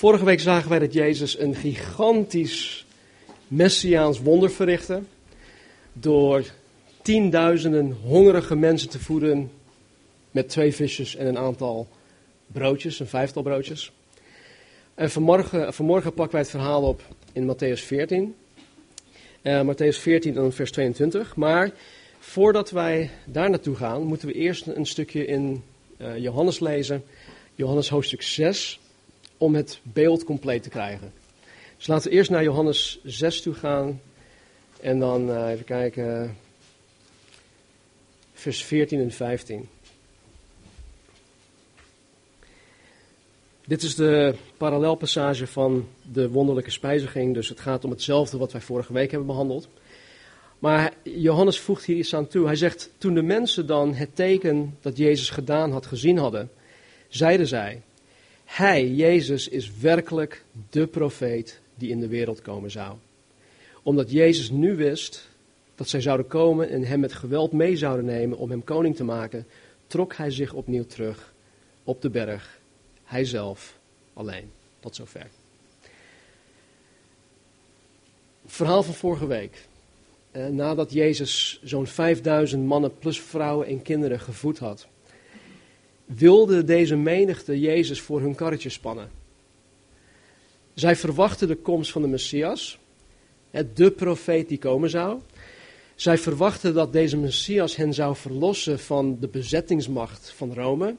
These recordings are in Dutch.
Vorige week zagen wij dat Jezus een gigantisch messiaans wonder verrichtte. Door tienduizenden hongerige mensen te voeden met twee visjes en een aantal broodjes, een vijftal broodjes. En vanmorgen, vanmorgen pakken wij het verhaal op in Matthäus 14. Uh, Matthäus 14 en vers 22. Maar voordat wij daar naartoe gaan, moeten we eerst een stukje in uh, Johannes lezen. Johannes hoofdstuk 6, om het beeld compleet te krijgen. Dus laten we eerst naar Johannes 6 toe gaan. En dan uh, even kijken, vers 14 en 15. Dit is de parallelpassage van de wonderlijke spijziging, dus het gaat om hetzelfde wat wij vorige week hebben behandeld. Maar Johannes voegt hier iets aan toe. Hij zegt, toen de mensen dan het teken dat Jezus gedaan had gezien hadden, zeiden zij, hij, Jezus, is werkelijk de profeet die in de wereld komen zou. Omdat Jezus nu wist dat zij zouden komen en hem met geweld mee zouden nemen om hem koning te maken, trok hij zich opnieuw terug op de berg hij zelf alleen. Tot zover. Verhaal van vorige week. Eh, nadat Jezus zo'n 5000 mannen plus vrouwen en kinderen gevoed had, wilde deze menigte Jezus voor hun karretje spannen. Zij verwachten de komst van de Messias, de profeet die komen zou. Zij verwachten dat deze Messias hen zou verlossen van de bezettingsmacht van Rome.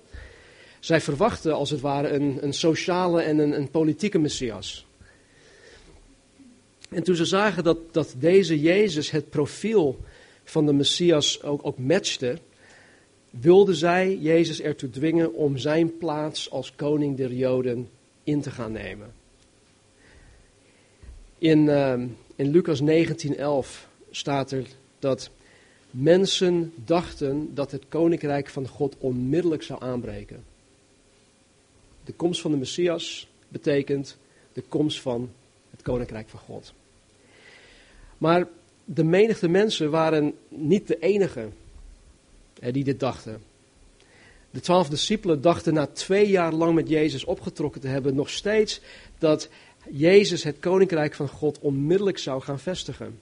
Zij verwachten als het ware een, een sociale en een, een politieke Messias. En toen ze zagen dat, dat deze Jezus het profiel van de Messias ook, ook matchte, wilden zij Jezus ertoe dwingen om zijn plaats als koning der Joden in te gaan nemen. In, uh, in Lucas 19:11 staat er dat mensen dachten dat het koninkrijk van God onmiddellijk zou aanbreken. De komst van de Messias betekent de komst van het koninkrijk van God. Maar de menigte mensen waren niet de enige die dit dachten. De twaalf discipelen dachten na twee jaar lang met Jezus opgetrokken te hebben nog steeds dat Jezus het koninkrijk van God onmiddellijk zou gaan vestigen.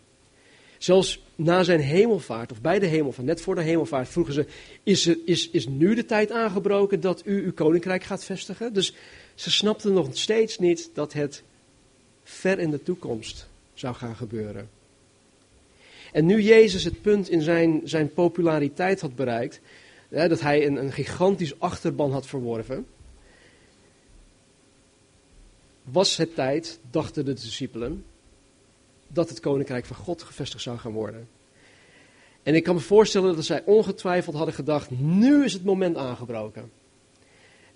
Zelfs na zijn hemelvaart, of bij de hemelvaart, net voor de hemelvaart, vroegen ze: is, is, is nu de tijd aangebroken dat u uw koninkrijk gaat vestigen? Dus ze snapten nog steeds niet dat het ver in de toekomst zou gaan gebeuren. En nu Jezus het punt in zijn, zijn populariteit had bereikt, hè, dat hij een, een gigantisch achterban had verworven, was het tijd, dachten de discipelen, dat het koninkrijk van God gevestigd zou gaan worden. En ik kan me voorstellen dat zij ongetwijfeld hadden gedacht, nu is het moment aangebroken.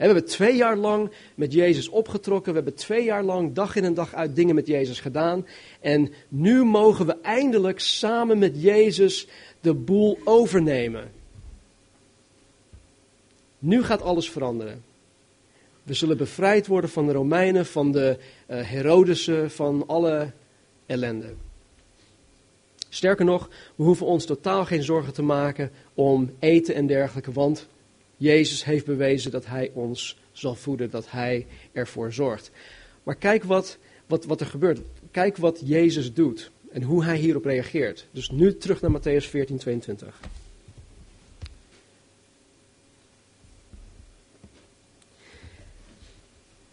We hebben twee jaar lang met Jezus opgetrokken. We hebben twee jaar lang dag in en dag uit dingen met Jezus gedaan. En nu mogen we eindelijk samen met Jezus de boel overnemen. Nu gaat alles veranderen. We zullen bevrijd worden van de Romeinen, van de uh, Herodesen, van alle ellende. Sterker nog, we hoeven ons totaal geen zorgen te maken om eten en dergelijke, want Jezus heeft bewezen dat Hij ons zal voeden, dat Hij ervoor zorgt. Maar kijk wat, wat, wat er gebeurt. Kijk wat Jezus doet en hoe Hij hierop reageert. Dus nu terug naar Matthäus 14, 22.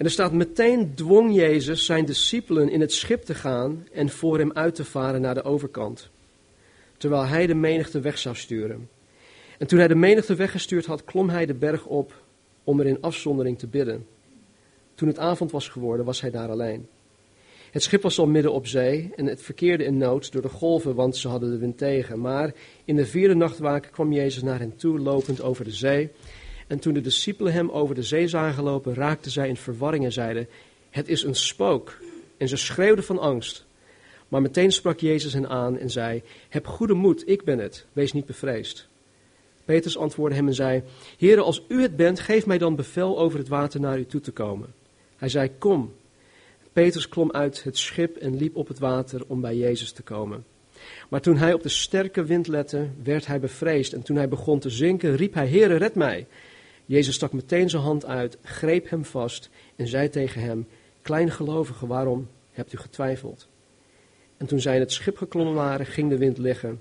En er staat meteen dwong Jezus zijn discipelen in het schip te gaan en voor hem uit te varen naar de overkant, terwijl hij de menigte weg zou sturen. En toen hij de menigte weggestuurd had, klom hij de berg op om er in afzondering te bidden. Toen het avond was geworden, was hij daar alleen. Het schip was al midden op zee en het verkeerde in nood door de golven, want ze hadden de wind tegen. Maar in de vierde nachtwaken kwam Jezus naar hen toe, lopend over de zee. En toen de discipelen hem over de zee zagen lopen, raakten zij in verwarring en zeiden: Het is een spook. En ze schreeuwden van angst. Maar meteen sprak Jezus hen aan en zei: Heb goede moed, ik ben het, wees niet bevreesd. Petrus antwoordde hem en zei: Heere, als u het bent, geef mij dan bevel over het water naar u toe te komen. Hij zei: Kom. Petrus klom uit het schip en liep op het water om bij Jezus te komen. Maar toen hij op de sterke wind lette, werd hij bevreesd. En toen hij begon te zinken, riep hij: Heere, red mij. Jezus stak meteen zijn hand uit, greep hem vast en zei tegen hem: Kleingelovigen, waarom hebt u getwijfeld? En toen zij in het schip geklommen waren, ging de wind liggen.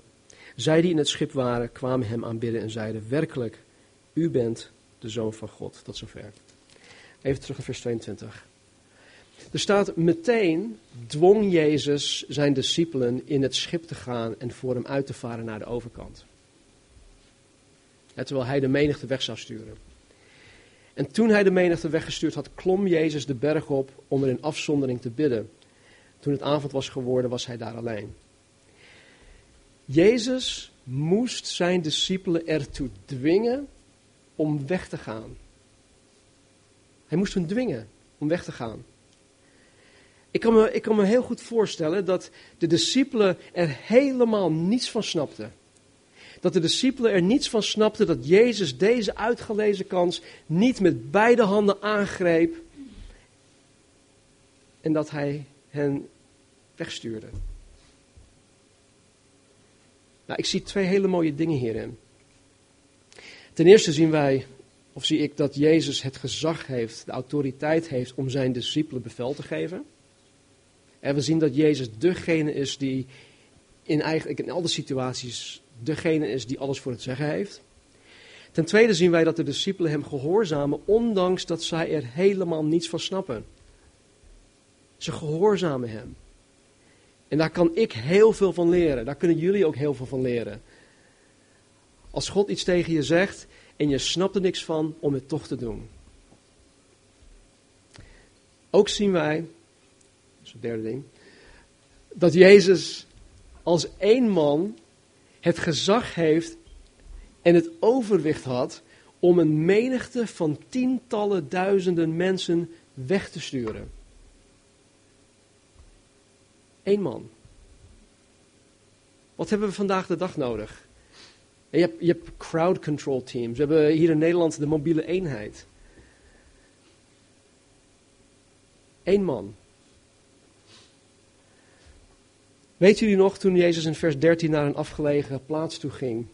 Zij die in het schip waren, kwamen hem aanbidden en zeiden, werkelijk, u bent de Zoon van God. Tot zover. Even terug naar vers 22. Er staat meteen dwong Jezus zijn discipelen in het schip te gaan en voor hem uit te varen naar de overkant. terwijl hij de menigte weg zou sturen. En toen hij de menigte weggestuurd had, klom Jezus de berg op om er in afzondering te bidden. Toen het avond was geworden, was hij daar alleen. Jezus moest zijn discipelen ertoe dwingen om weg te gaan. Hij moest hen dwingen om weg te gaan. Ik kan, me, ik kan me heel goed voorstellen dat de discipelen er helemaal niets van snapten. Dat de discipelen er niets van snapten dat Jezus deze uitgelezen kans niet met beide handen aangreep en dat hij hen wegstuurde. Nou, ik zie twee hele mooie dingen hierin. Ten eerste zien wij, of zie ik, dat Jezus het gezag heeft, de autoriteit heeft om zijn discipelen bevel te geven. En we zien dat Jezus degene is die in, eigenlijk, in alle situaties degene is die alles voor het zeggen heeft. Ten tweede zien wij dat de discipelen hem gehoorzamen, ondanks dat zij er helemaal niets van snappen. Ze gehoorzamen hem. En daar kan ik heel veel van leren. Daar kunnen jullie ook heel veel van leren. Als God iets tegen je zegt en je snapt er niks van, om het toch te doen. Ook zien wij, dat is het derde ding, dat Jezus als één man het gezag heeft en het overwicht had om een menigte van tientallen duizenden mensen weg te sturen. Eén man. Wat hebben we vandaag de dag nodig? Je hebt, je crowd control teams. We hebben hier in Nederland de mobiele eenheid. Eén man. Weet jullie nog toen Jezus in vers 13 naar een afgelegen plaats toe ging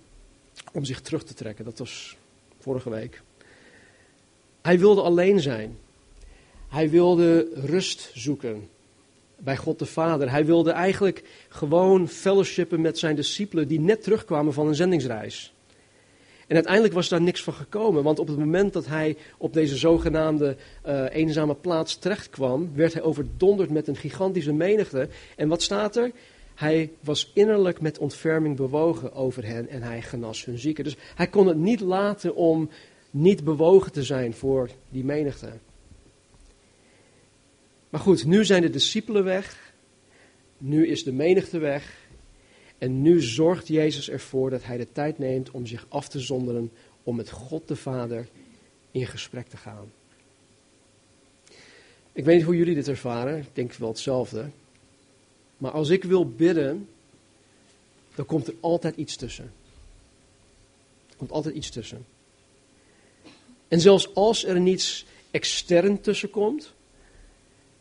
om zich terug te trekken? Dat was vorige week. Hij wilde alleen zijn. Hij wilde rust zoeken bij God de Vader. Hij wilde eigenlijk gewoon fellowshippen met zijn discipelen die net terugkwamen van een zendingsreis. En uiteindelijk was daar niks van gekomen, want op het moment dat hij op deze zogenaamde uh, eenzame plaats terechtkwam, werd hij overdonderd met een gigantische menigte. En wat staat er? Hij was innerlijk met ontferming bewogen over hen en hij genas hun zieken. Dus hij kon het niet laten om niet bewogen te zijn voor die menigte. Maar goed, nu zijn de discipelen weg. Nu is de menigte weg. En nu zorgt Jezus ervoor dat hij de tijd neemt om zich af te zonderen om met God de Vader in gesprek te gaan. Ik weet niet hoe jullie dit ervaren, ik denk wel hetzelfde. Maar als ik wil bidden, dan komt er altijd iets tussen. Er komt altijd iets tussen. En zelfs als er niets extern tussen komt,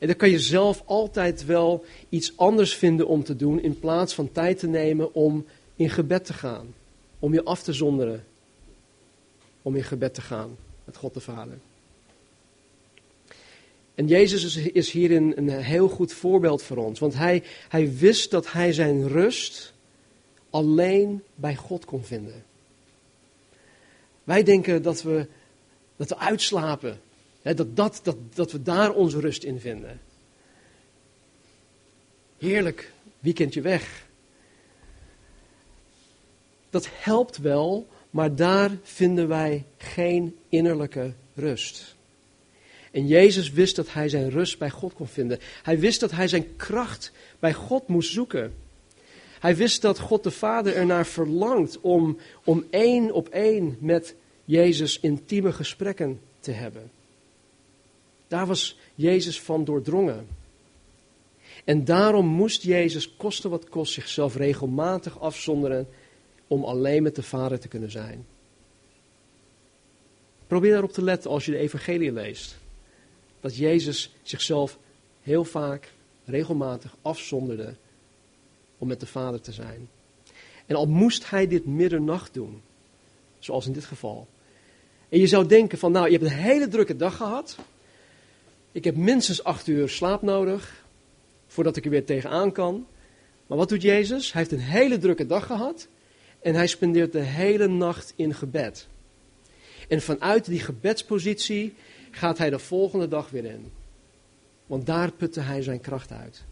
en dan kan je zelf altijd wel iets anders vinden om te doen in plaats van tijd te nemen om in gebed te gaan. Om je af te zonderen. Om in gebed te gaan met God de Vader. En Jezus is, hierin een heel goed voorbeeld voor ons. Want hij, hij wist dat hij zijn rust alleen bij God kon vinden. Wij denken dat we, dat we uitslapen dat, dat, dat, dat we daar onze rust in vinden. Heerlijk, weekendje weg. Dat helpt wel, maar daar vinden wij geen innerlijke rust. En Jezus wist dat hij zijn rust bij God kon vinden. Hij wist dat hij zijn kracht bij God moest zoeken. Hij wist dat God de Vader ernaar verlangt om, om één op één met Jezus intieme gesprekken te hebben. Daar was Jezus van doordrongen. En daarom moest Jezus, koste wat kost, zichzelf regelmatig afzonderen om alleen met de Vader te kunnen zijn. Probeer daarop te letten als je de Evangelie leest. Dat Jezus zichzelf heel vaak, regelmatig afzonderde om met de Vader te zijn. En al moest hij dit middernacht doen, zoals in dit geval. En je zou denken van, nou, je hebt een hele drukke dag gehad. Ik heb minstens acht uur slaap nodig voordat ik er weer tegenaan kan. Maar wat doet Jezus? Hij heeft een hele drukke dag gehad en hij spendeert de hele nacht in gebed. En vanuit die gebedspositie gaat hij de volgende dag weer in. Want daar putte hij zijn kracht uit.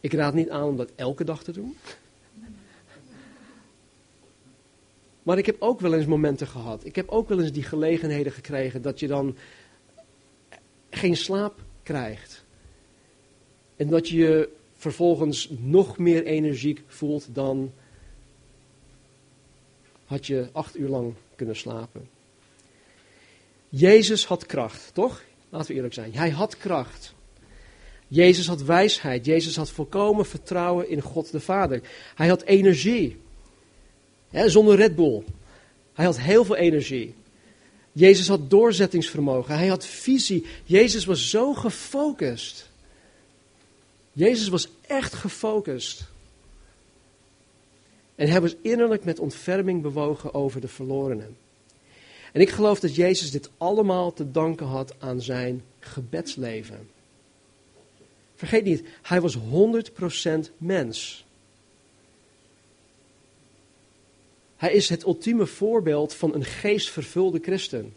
Ik raad niet aan om dat elke dag te doen. Maar ik heb ook wel eens momenten gehad. Ik heb ook wel eens die gelegenheden gekregen dat je dan geen slaap krijgt. En dat je je vervolgens nog meer energiek voelt dan had je acht uur lang kunnen slapen. Jezus had kracht, toch? Laten we eerlijk zijn. Hij had kracht. Jezus had wijsheid. Jezus had volkomen vertrouwen in God de Vader. Hij had energie. zonder Red Bull. Hij had heel veel energie. Jezus had doorzettingsvermogen. Hij had visie. Jezus was zo gefocust. Jezus was echt gefocust. En hij was innerlijk met ontferming bewogen over de verlorenen. En ik geloof dat Jezus dit allemaal te danken had aan zijn gebedsleven. Vergeet niet, hij was 100% mens. Hij is het ultieme voorbeeld van een geestvervulde christen.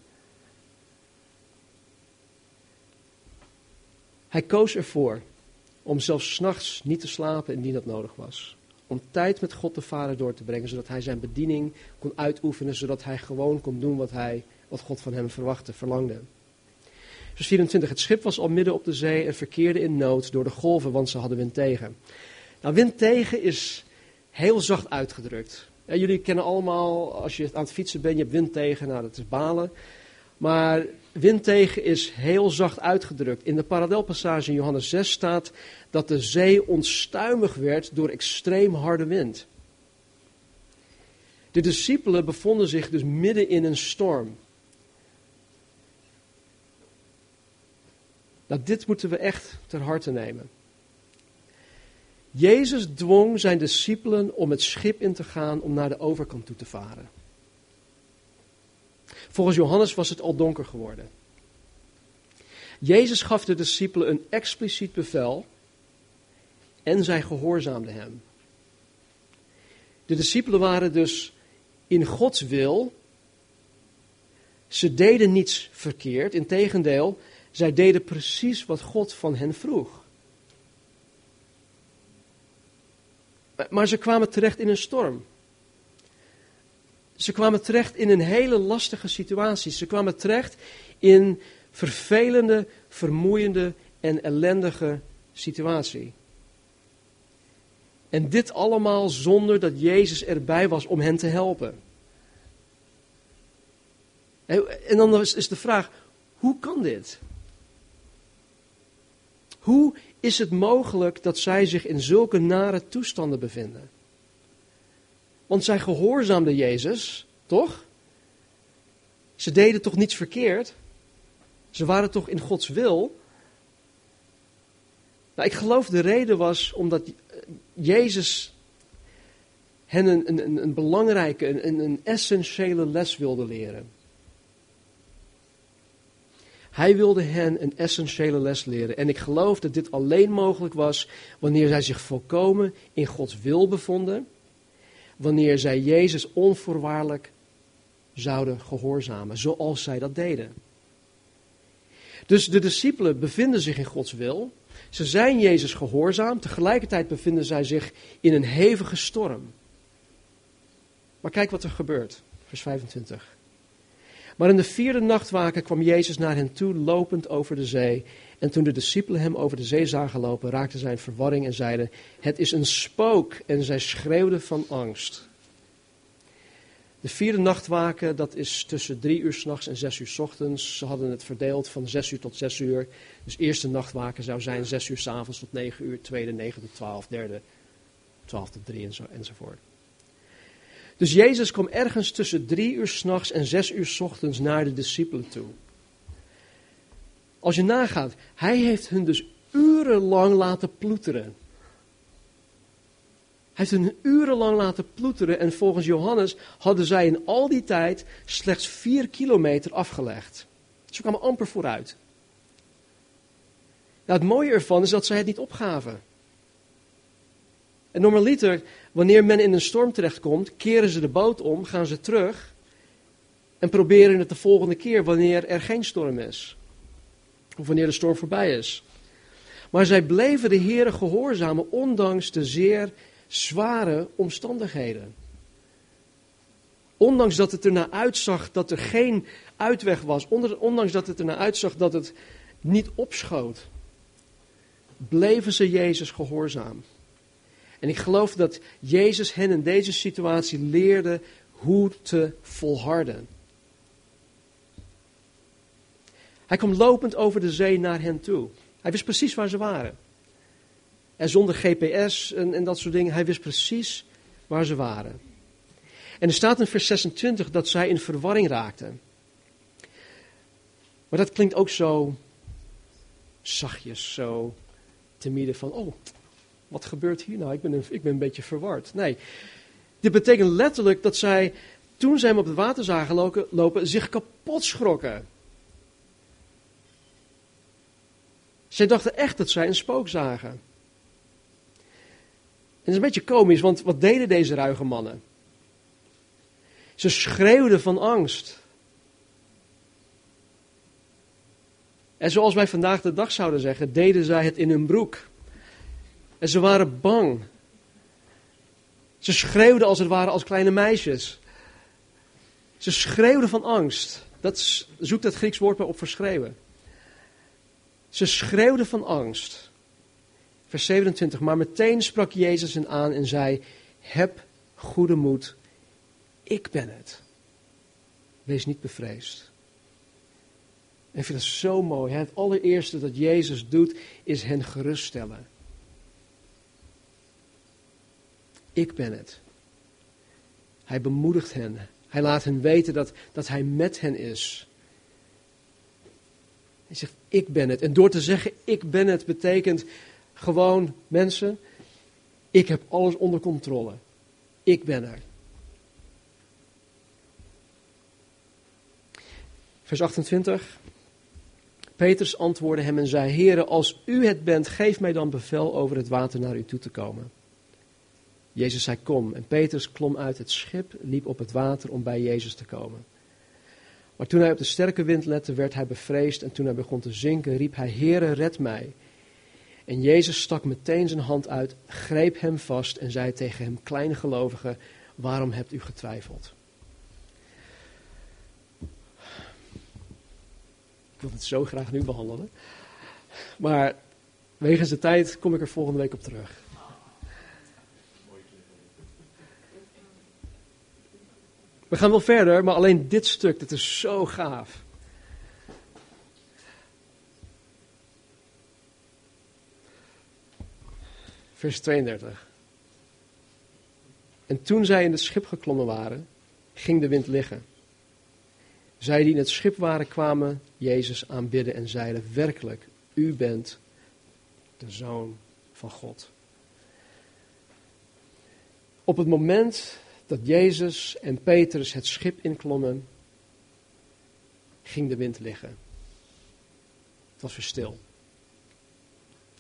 Hij koos ervoor om zelfs s'nachts niet te slapen indien dat nodig was. Om tijd met God de Vader door te brengen, zodat hij zijn bediening kon uitoefenen, zodat hij gewoon kon doen wat, hij, wat God van hem verwachtte, verlangde. Vers 24. Het schip was al midden op de zee en verkeerde in nood door de golven, want ze hadden wind tegen. Nou, wind tegen is heel zacht uitgedrukt. Jullie kennen allemaal, als je aan het fietsen bent, je hebt wind tegen, nou dat is balen. Maar wind tegen is heel zacht uitgedrukt. In de parallelpassage in Johannes 6 staat dat de zee onstuimig werd door extreem harde wind. De discipelen bevonden zich dus midden in een storm. Nou, dit moeten we echt ter harte nemen. Jezus dwong zijn discipelen om het schip in te gaan om naar de overkant toe te varen. Volgens Johannes was het al donker geworden. Jezus gaf de discipelen een expliciet bevel en zij gehoorzaamden hem. De discipelen waren dus in Gods wil. Ze deden niets verkeerd, integendeel, zij deden precies wat God van hen vroeg. Maar ze kwamen terecht in een storm. Ze kwamen terecht in een hele lastige situatie. Ze kwamen terecht in vervelende, vermoeiende en ellendige situatie. En dit allemaal zonder dat Jezus erbij was om hen te helpen. En dan is de vraag, hoe kan dit? Hoe is het mogelijk dat zij zich in zulke nare toestanden bevinden? Want zij gehoorzaamden Jezus, toch? Ze deden toch niets verkeerd? Ze waren toch in Gods wil? Nou, ik geloof de reden was omdat Jezus hen een, een, een belangrijke, een, een essentiële les wilde leren. Hij wilde hen een essentiële les leren. En ik geloof dat dit alleen mogelijk was wanneer zij zich volkomen in Gods wil bevonden. Wanneer zij Jezus onvoorwaardelijk zouden gehoorzamen, zoals zij dat deden. Dus de discipelen bevinden zich in Gods wil. Ze zijn Jezus gehoorzaam. Tegelijkertijd bevinden zij zich in een hevige storm. Maar kijk wat er gebeurt. Vers 25. Maar in de vierde nachtwaken kwam Jezus naar hen toe, lopend over de zee. En toen de discipelen hem over de zee zagen lopen, raakten zij in verwarring en zeiden: Het is een spook. En zij schreeuwden van angst. De vierde nachtwaken, dat is tussen drie uur s'nachts en zes uur s ochtends. Ze hadden het verdeeld van zes uur tot zes uur. Dus eerste nachtwaken zou zijn zes uur s avonds tot negen uur, tweede negen tot twaalf, derde twaalf tot drie en zo, enzovoort. Dus Jezus kwam ergens tussen drie uur s'nachts en zes uur s ochtends naar de discipelen toe. Als je nagaat, hij heeft hun dus urenlang laten ploeteren. Hij heeft hun urenlang laten ploeteren en volgens Johannes hadden zij in al die tijd slechts vier kilometer afgelegd. Ze kwamen amper vooruit. Nou, het mooie ervan is dat zij het niet opgaven. En normaliter, wanneer men in een storm terechtkomt, keren ze de boot om, gaan ze terug en proberen het de volgende keer wanneer er geen storm is. Of wanneer de storm voorbij is. Maar zij bleven de Heeren gehoorzamen, ondanks de zeer zware omstandigheden. Ondanks dat het ernaar uitzag dat er geen uitweg was, ondanks dat het ernaar uitzag dat het niet opschoot, bleven ze Jezus gehoorzaam. En ik geloof dat Jezus hen in deze situatie leerde hoe te volharden. Hij kwam lopend over de zee naar hen toe. Hij wist precies waar ze waren. En zonder GPS en, dat soort dingen, hij wist precies waar ze waren. En er staat in vers 26 dat zij in verwarring raakten. Maar dat klinkt ook zo zachtjes, zo timide van, oh, wat gebeurt hier nou? Ik ben, een, ik ben een beetje verward. Nee, dit betekent letterlijk dat zij, toen zij hem op het water zagen lopen, zich kapot schrokken. Zij dachten echt dat zij een spook zagen. En dat is een beetje komisch, want wat deden deze ruige mannen? Ze schreeuwden van angst. En zoals wij vandaag de dag zouden zeggen, deden zij het in hun broek. En ze waren bang. Ze schreeuwden als het ware als kleine meisjes. Ze schreeuwden van angst. Dat zoekt het Grieks woord maar op voor schreeuwen. Ze schreeuwden van angst. Vers 27. Maar meteen sprak Jezus hen aan en zei: Heb goede moed, ik ben het. Wees niet bevreesd. En ik vind het zo mooi. Het allereerste dat Jezus doet, is hen geruststellen. Ik ben het. Hij bemoedigt hen. Hij laat hen weten dat, dat hij met hen is. Hij zegt, ik ben het. En door te zeggen, ik ben het, betekent gewoon, mensen, ik heb alles onder controle. Ik ben er. Vers 28. Petrus antwoordde hem en zei: Heere, als u het bent, geef mij dan bevel over het water naar u toe te komen. Jezus zei: Kom. En Petrus klom uit het schip, liep op het water om bij Jezus te komen. Maar toen hij op de sterke wind lette, werd hij bevreesd en toen hij begon te zinken, riep hij: Heere, red mij. En Jezus stak meteen zijn hand uit, greep hem vast en zei tegen hem: Kleine gelovige, waarom hebt u getwijfeld? Ik wil het zo graag nu behandelen. Maar wegens de tijd kom ik er volgende week op terug. We gaan wel verder, maar alleen dit stuk, dat is zo gaaf. Vers 32. En toen zij in het schip geklommen waren, ging de wind liggen. Zij die in het schip waren, kwamen Jezus aanbidden en zeiden: Werkelijk, u bent de zoon van God. Op het moment dat Jezus en Petrus het schip inklommen, ging de wind liggen. Het was weer stil.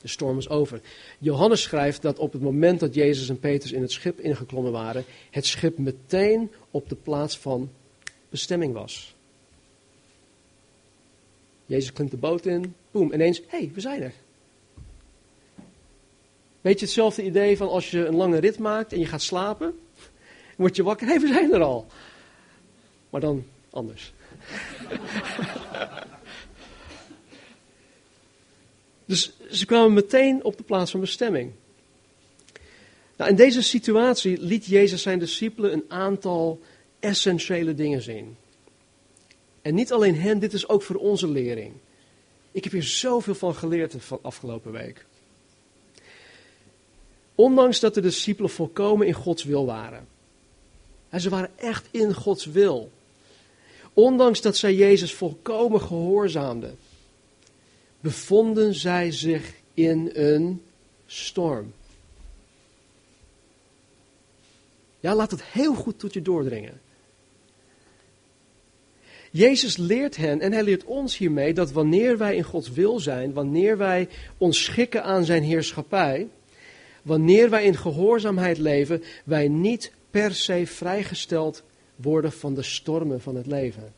De storm was over. Johannes schrijft dat op het moment dat Jezus en Petrus in het schip ingeklommen waren, het schip meteen op de plaats van bestemming was. Jezus klimt de boot in, boem, ineens, hé, hey, we zijn er. Weet je hetzelfde idee van als je een lange rit maakt en je gaat slapen? Word je wakker, hey, we zijn er al. Maar dan anders. dus ze kwamen meteen op de plaats van bestemming. Nou, in deze situatie liet Jezus zijn discipelen een aantal essentiële dingen zien. En niet alleen hen, dit is ook voor onze lering. Ik heb hier zoveel van geleerd van afgelopen week. Ondanks dat de discipelen volkomen in Gods wil waren. En ze waren echt in Gods wil. Ondanks dat zij Jezus volkomen gehoorzaamden, bevonden zij zich in een storm. Ja, laat het heel goed tot je doordringen. Jezus leert hen en hij leert ons hiermee dat wanneer wij in Gods wil zijn, wanneer wij ons schikken aan zijn heerschappij, wanneer wij in gehoorzaamheid leven, wij niet per se vrijgesteld worden van de stormen van het leven.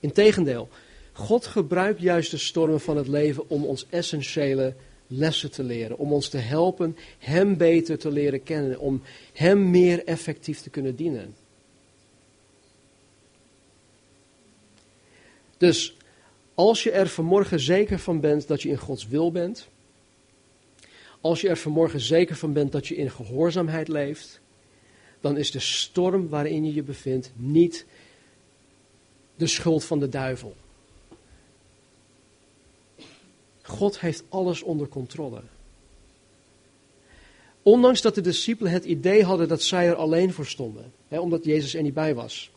Integendeel, God gebruikt juist de stormen van het leven om ons essentiële lessen te leren, om ons te helpen Hem beter te leren kennen, om Hem meer effectief te kunnen dienen. Dus als je er vanmorgen zeker van bent dat je in Gods wil bent, als je er vanmorgen zeker van bent dat je in gehoorzaamheid leeft, dan is de storm waarin je je bevindt niet de schuld van de duivel. God heeft alles onder controle. Ondanks dat de discipelen het idee hadden dat zij er alleen voor stonden, hè, omdat Jezus er niet bij was.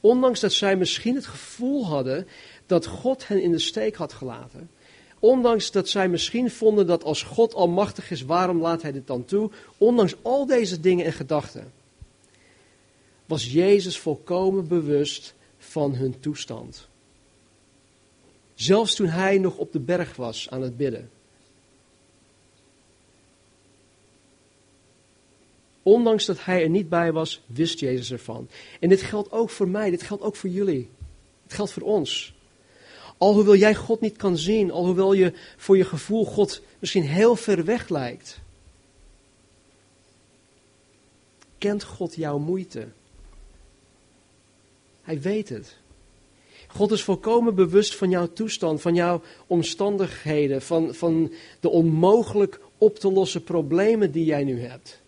Ondanks dat zij misschien het gevoel hadden dat God hen in de steek had gelaten. Ondanks dat zij misschien vonden dat als God almachtig is, waarom laat hij dit dan toe? Ondanks al deze dingen en gedachten, was Jezus volkomen bewust van hun toestand. Zelfs toen hij nog op de berg was aan het bidden. Ondanks dat hij er niet bij was, wist Jezus ervan. En dit geldt ook voor mij, dit geldt ook voor jullie. Het geldt voor ons. Alhoewel jij God niet kan zien, alhoewel je voor je gevoel God misschien heel ver weg lijkt, kent God jouw moeite. Hij weet het. God is volkomen bewust van jouw toestand, van jouw omstandigheden, van, van de onmogelijk op te lossen problemen die jij nu hebt.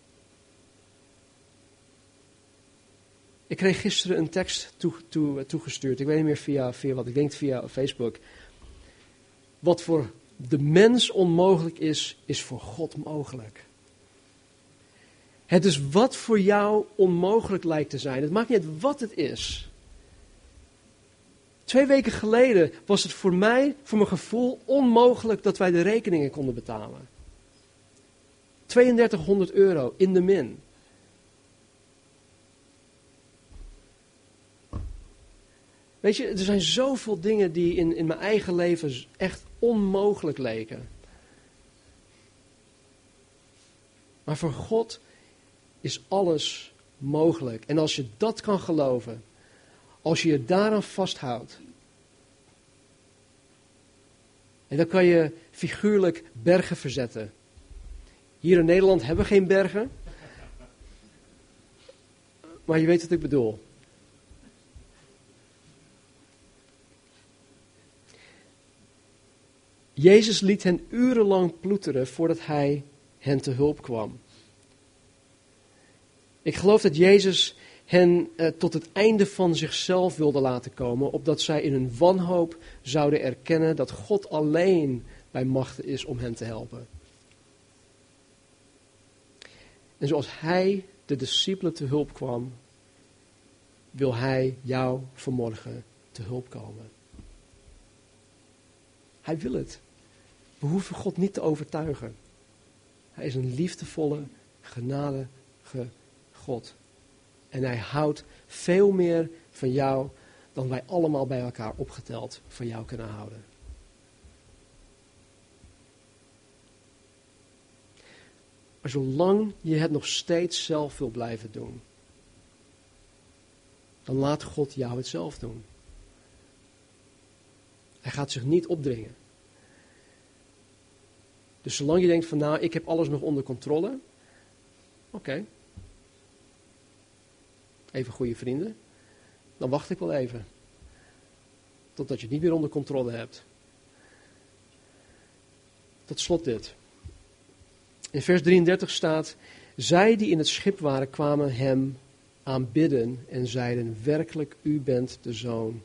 Ik kreeg gisteren een tekst toe, toe, toegestuurd. Ik weet niet meer via, via wat. Ik denk via Facebook. Wat voor de mens onmogelijk is, is voor God mogelijk. Het is wat voor jou onmogelijk lijkt te zijn. Het maakt niet uit wat het is. Twee weken geleden was het voor mij, voor mijn gevoel, onmogelijk dat wij de rekeningen konden betalen. 3200 euro in de min. Weet je, er zijn zoveel dingen die in, in mijn eigen leven echt onmogelijk leken. Maar voor God is alles mogelijk. En als je dat kan geloven, als je je daaraan vasthoudt, en dan kan je figuurlijk bergen verzetten. Hier in Nederland hebben we geen bergen. Maar je weet wat ik bedoel. Jezus liet hen urenlang ploeteren voordat hij hen te hulp kwam. Ik geloof dat Jezus hen eh, tot het einde van zichzelf wilde laten komen, opdat zij in hun wanhoop zouden erkennen dat God alleen bij machten is om hen te helpen. En zoals Hij de discipelen te hulp kwam, wil Hij jou vanmorgen te hulp komen. Hij wil het. We hoeven God niet te overtuigen. Hij is een liefdevolle, genadige God. En hij houdt veel meer van jou dan wij allemaal bij elkaar opgeteld van jou kunnen houden. Maar zolang je het nog steeds zelf wil blijven doen, dan laat God jou het zelf doen. Hij gaat zich niet opdringen. Dus zolang je denkt van nou, ik heb alles nog onder controle, oké. Even goede vrienden, dan wacht ik wel even. Totdat je het niet meer onder controle hebt. Tot slot dit. In vers 33 staat, zij die in het schip waren kwamen hem aanbidden en zeiden, werkelijk u bent de zoon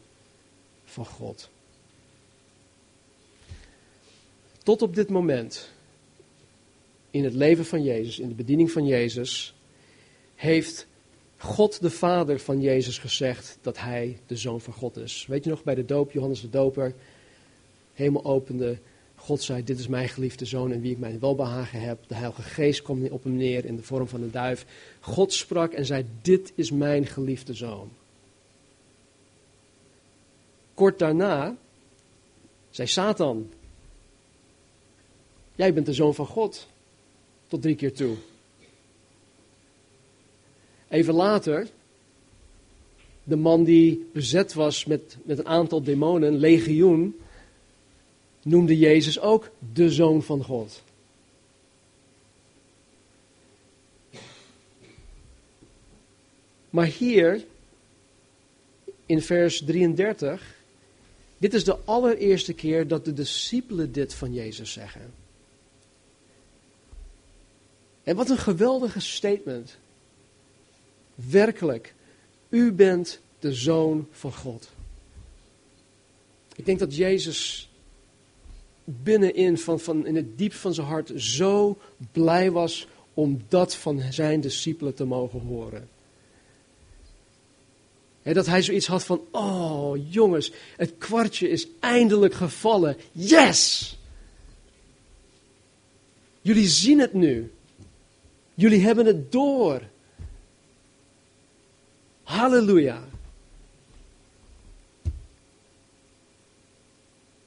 van God. Tot op dit moment, in het leven van Jezus, in de bediening van Jezus, heeft God de Vader van Jezus gezegd dat hij de Zoon van God is. Weet je nog, bij de doop, Johannes de Doper, hemel opende, God zei, dit is mijn geliefde Zoon en wie ik mijn welbehagen heb. De Heilige Geest kwam op hem neer in de vorm van een duif. God sprak en zei, dit is mijn geliefde Zoon. kort daarna zei Satan: Jij bent de zoon van God. Tot drie keer toe. Even later, de man die bezet was met, met een aantal demonen, legioen, noemde Jezus ook de zoon van God. Maar hier, in vers 33, dit is de allereerste keer dat de discipelen dit van Jezus zeggen. En wat een geweldige statement. Werkelijk, u bent de zoon van God. Ik denk dat Jezus binnenin, van, van, in het diep van zijn hart, zo blij was om dat van zijn discipelen te mogen horen. Dat hij zoiets had van, oh jongens, het kwartje is eindelijk gevallen. Yes! Jullie zien het nu. Jullie hebben het door. Halleluja.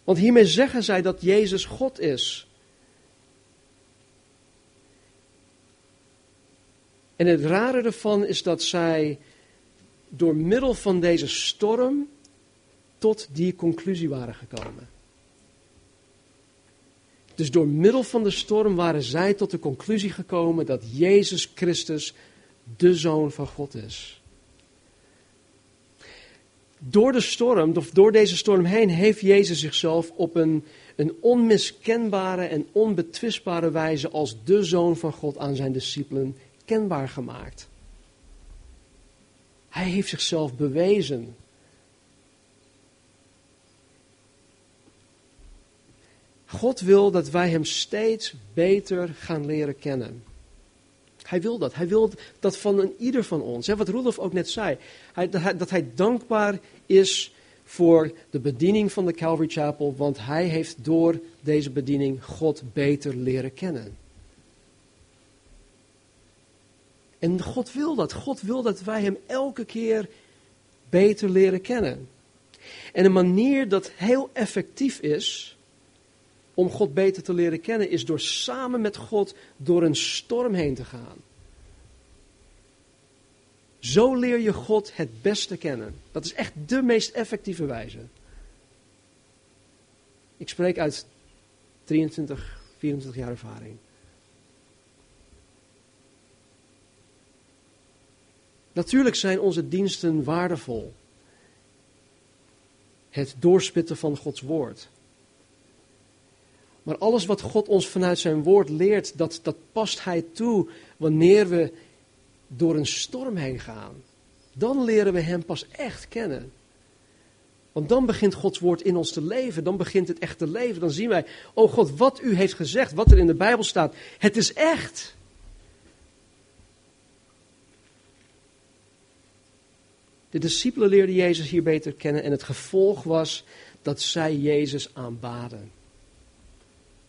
Want hiermee zeggen zij dat Jezus God is. En het rare ervan is dat zij door middel van deze storm tot die conclusie waren gekomen. Dus door middel van de storm waren zij tot de conclusie gekomen dat Jezus Christus de Zoon van God is. Door de storm, door deze storm heen, heeft Jezus zichzelf op een, een onmiskenbare en onbetwistbare wijze als de Zoon van God aan zijn discipelen kenbaar gemaakt. Hij heeft zichzelf bewezen. God wil dat wij Hem steeds beter gaan leren kennen. Hij wil dat. Hij wil dat van een ieder van ons. Wat Rudolf ook net zei. Hij, dat, hij, dat hij dankbaar is voor de bediening van de Calvary Chapel, want hij heeft door deze bediening God beter leren kennen. En God wil dat. God wil dat wij Hem elke keer beter leren kennen. En een manier dat heel effectief is om God beter te leren kennen, is door samen met God door een storm heen te gaan. Zo leer je God het beste kennen. Dat is echt de meest effectieve wijze. Ik spreek uit 23, 24 jaar ervaring. Natuurlijk zijn onze diensten waardevol. Het doorspitten van Gods woord. Maar alles wat God ons vanuit zijn woord leert, dat, dat past Hij toe wanneer we door een storm heen gaan. Dan leren we Hem pas echt kennen. Want dan begint Gods woord in ons te leven. Dan begint het echt te leven. Dan zien wij, oh God, wat u heeft gezegd, wat er in de Bijbel staat, het is echt. De discipelen leerden Jezus hier beter kennen en het gevolg was dat zij Jezus aanbaden.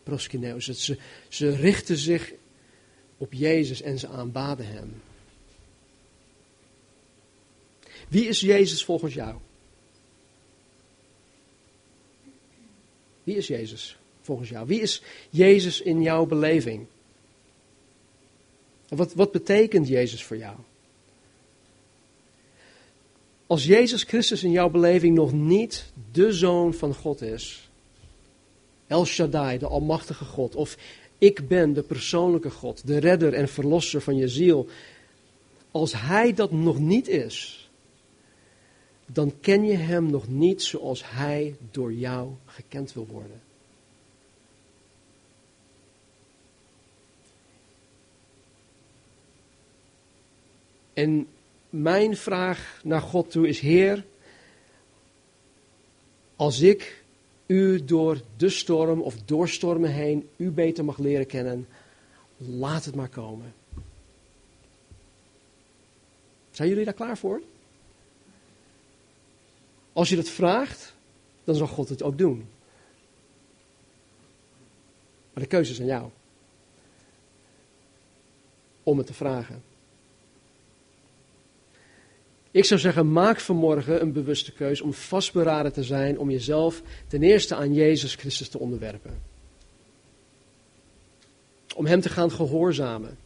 Proskineus. Ze, ze richten zich op Jezus en ze aanbaden hem. Wie is Jezus volgens jou? Wie is Jezus volgens jou? Wie is Jezus in jouw beleving? Wat, wat betekent Jezus voor jou? Als Jezus Christus in jouw beleving nog niet de Zoon van God is, El Shaddai, de Almachtige God, of ik ben de persoonlijke God, de redder en verlosser van je ziel, als Hij dat nog niet is, dan ken je Hem nog niet zoals Hij door jou gekend wil worden. En mijn vraag naar God toe is: Heer, als ik u door de storm of door stormen heen u beter mag leren kennen, laat het maar komen. Zijn jullie daar klaar voor? Als je dat vraagt, dan zal God het ook doen. Maar de keuze is aan jou. Om het te vragen. Ik zou zeggen, maak vanmorgen een bewuste keus om vastberaden te zijn, om jezelf ten eerste aan Jezus Christus te onderwerpen. Om Hem te gaan gehoorzamen.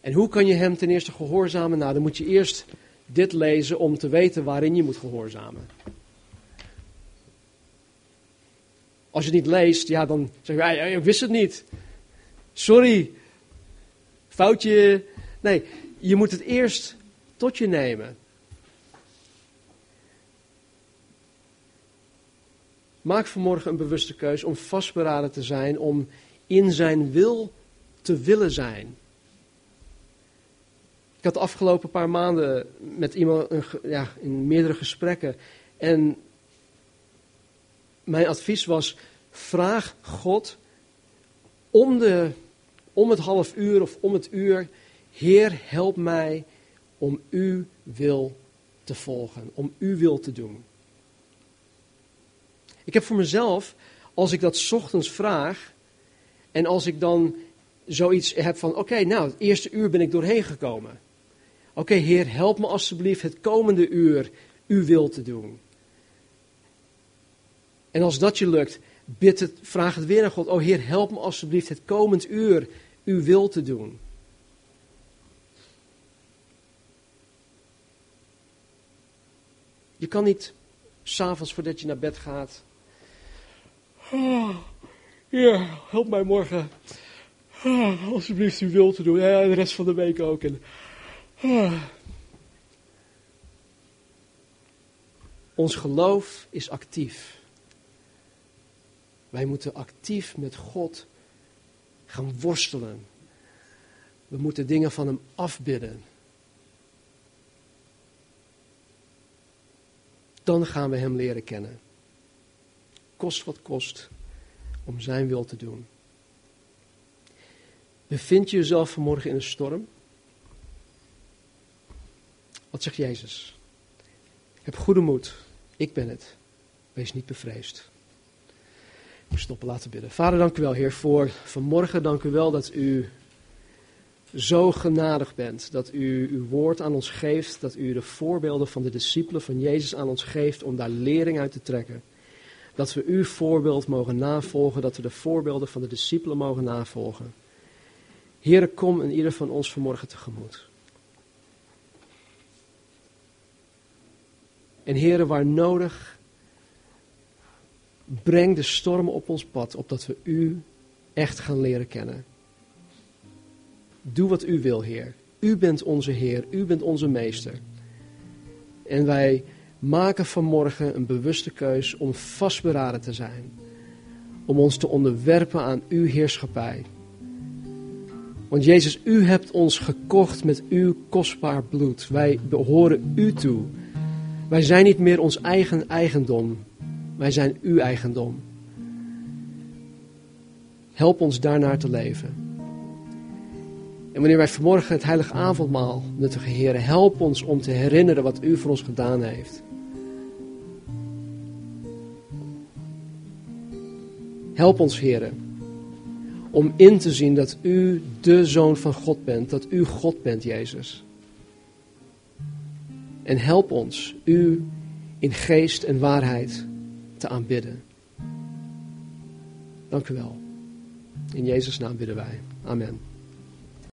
En hoe kan je Hem ten eerste gehoorzamen? Nou, dan moet je eerst dit lezen om te weten waarin je moet gehoorzamen. Als je het niet leest, ja, dan zeg je, ja, ik wist het niet. Sorry, foutje. Nee, je moet het eerst tot je nemen. Maak vanmorgen een bewuste keus om vastberaden te zijn, om in zijn wil te willen zijn. Ik had de afgelopen paar maanden met iemand ja, in meerdere gesprekken. En mijn advies was: vraag God om, de, om het half uur of om het uur: Heer, help mij om uw wil te volgen, om uw wil te doen. Ik heb voor mezelf, als ik dat ochtends vraag en als ik dan zoiets heb van: Oké, nou, het eerste uur ben ik doorheen gekomen. Oké, Heer, help me alstublieft het komende uur uw wil te doen. En als dat je lukt, bid het, vraag het weer aan God. Oh Heer, help me alstublieft het komend uur uw wil te doen. Je kan niet s'avonds voordat je naar bed gaat. Oh, ja, help mij morgen. Oh, alsjeblieft uw wil te doen. Ja, de rest van de week ook. En, oh. Ons geloof is actief. Wij moeten actief met God gaan worstelen. We moeten dingen van Hem afbidden. Dan gaan we Hem leren kennen. Kost wat kost om Zijn wil te doen. Bevind je jezelf vanmorgen in een storm? Wat zegt Jezus? Heb goede moed. Ik ben het. Wees niet bevreesd. Ik stoppen laten bidden. Vader, dank u wel, Heer, voor vanmorgen. Dank u wel dat u zo genadig bent. Dat u uw woord aan ons geeft. Dat u de voorbeelden van de discipelen van Jezus aan ons geeft om daar lering uit te trekken. Dat we uw voorbeeld mogen navolgen. Dat we de voorbeelden van de discipelen mogen navolgen. Heer, kom in ieder van ons vanmorgen tegemoet. En heren, waar nodig, breng de stormen op ons pad, opdat we u echt gaan leren kennen. Doe wat u wil, Heer. U bent onze Heer, u bent onze Meester. En wij maken vanmorgen een bewuste keus om vastberaden te zijn. Om ons te onderwerpen aan uw heerschappij. Want Jezus, u hebt ons gekocht met uw kostbaar bloed. Wij behoren u toe. Wij zijn niet meer ons eigen eigendom. Wij zijn uw eigendom. Help ons daarnaar te leven. En wanneer wij vanmorgen het heilige avondmaal nuttigen, Heer, help ons om te herinneren wat u voor ons gedaan heeft. Help ons, Heer, om in te zien dat u de Zoon van God bent, dat u God bent, Jezus. En help ons u in geest en waarheid te aanbidden. Dank u wel. In Jezus' naam bidden wij. Amen.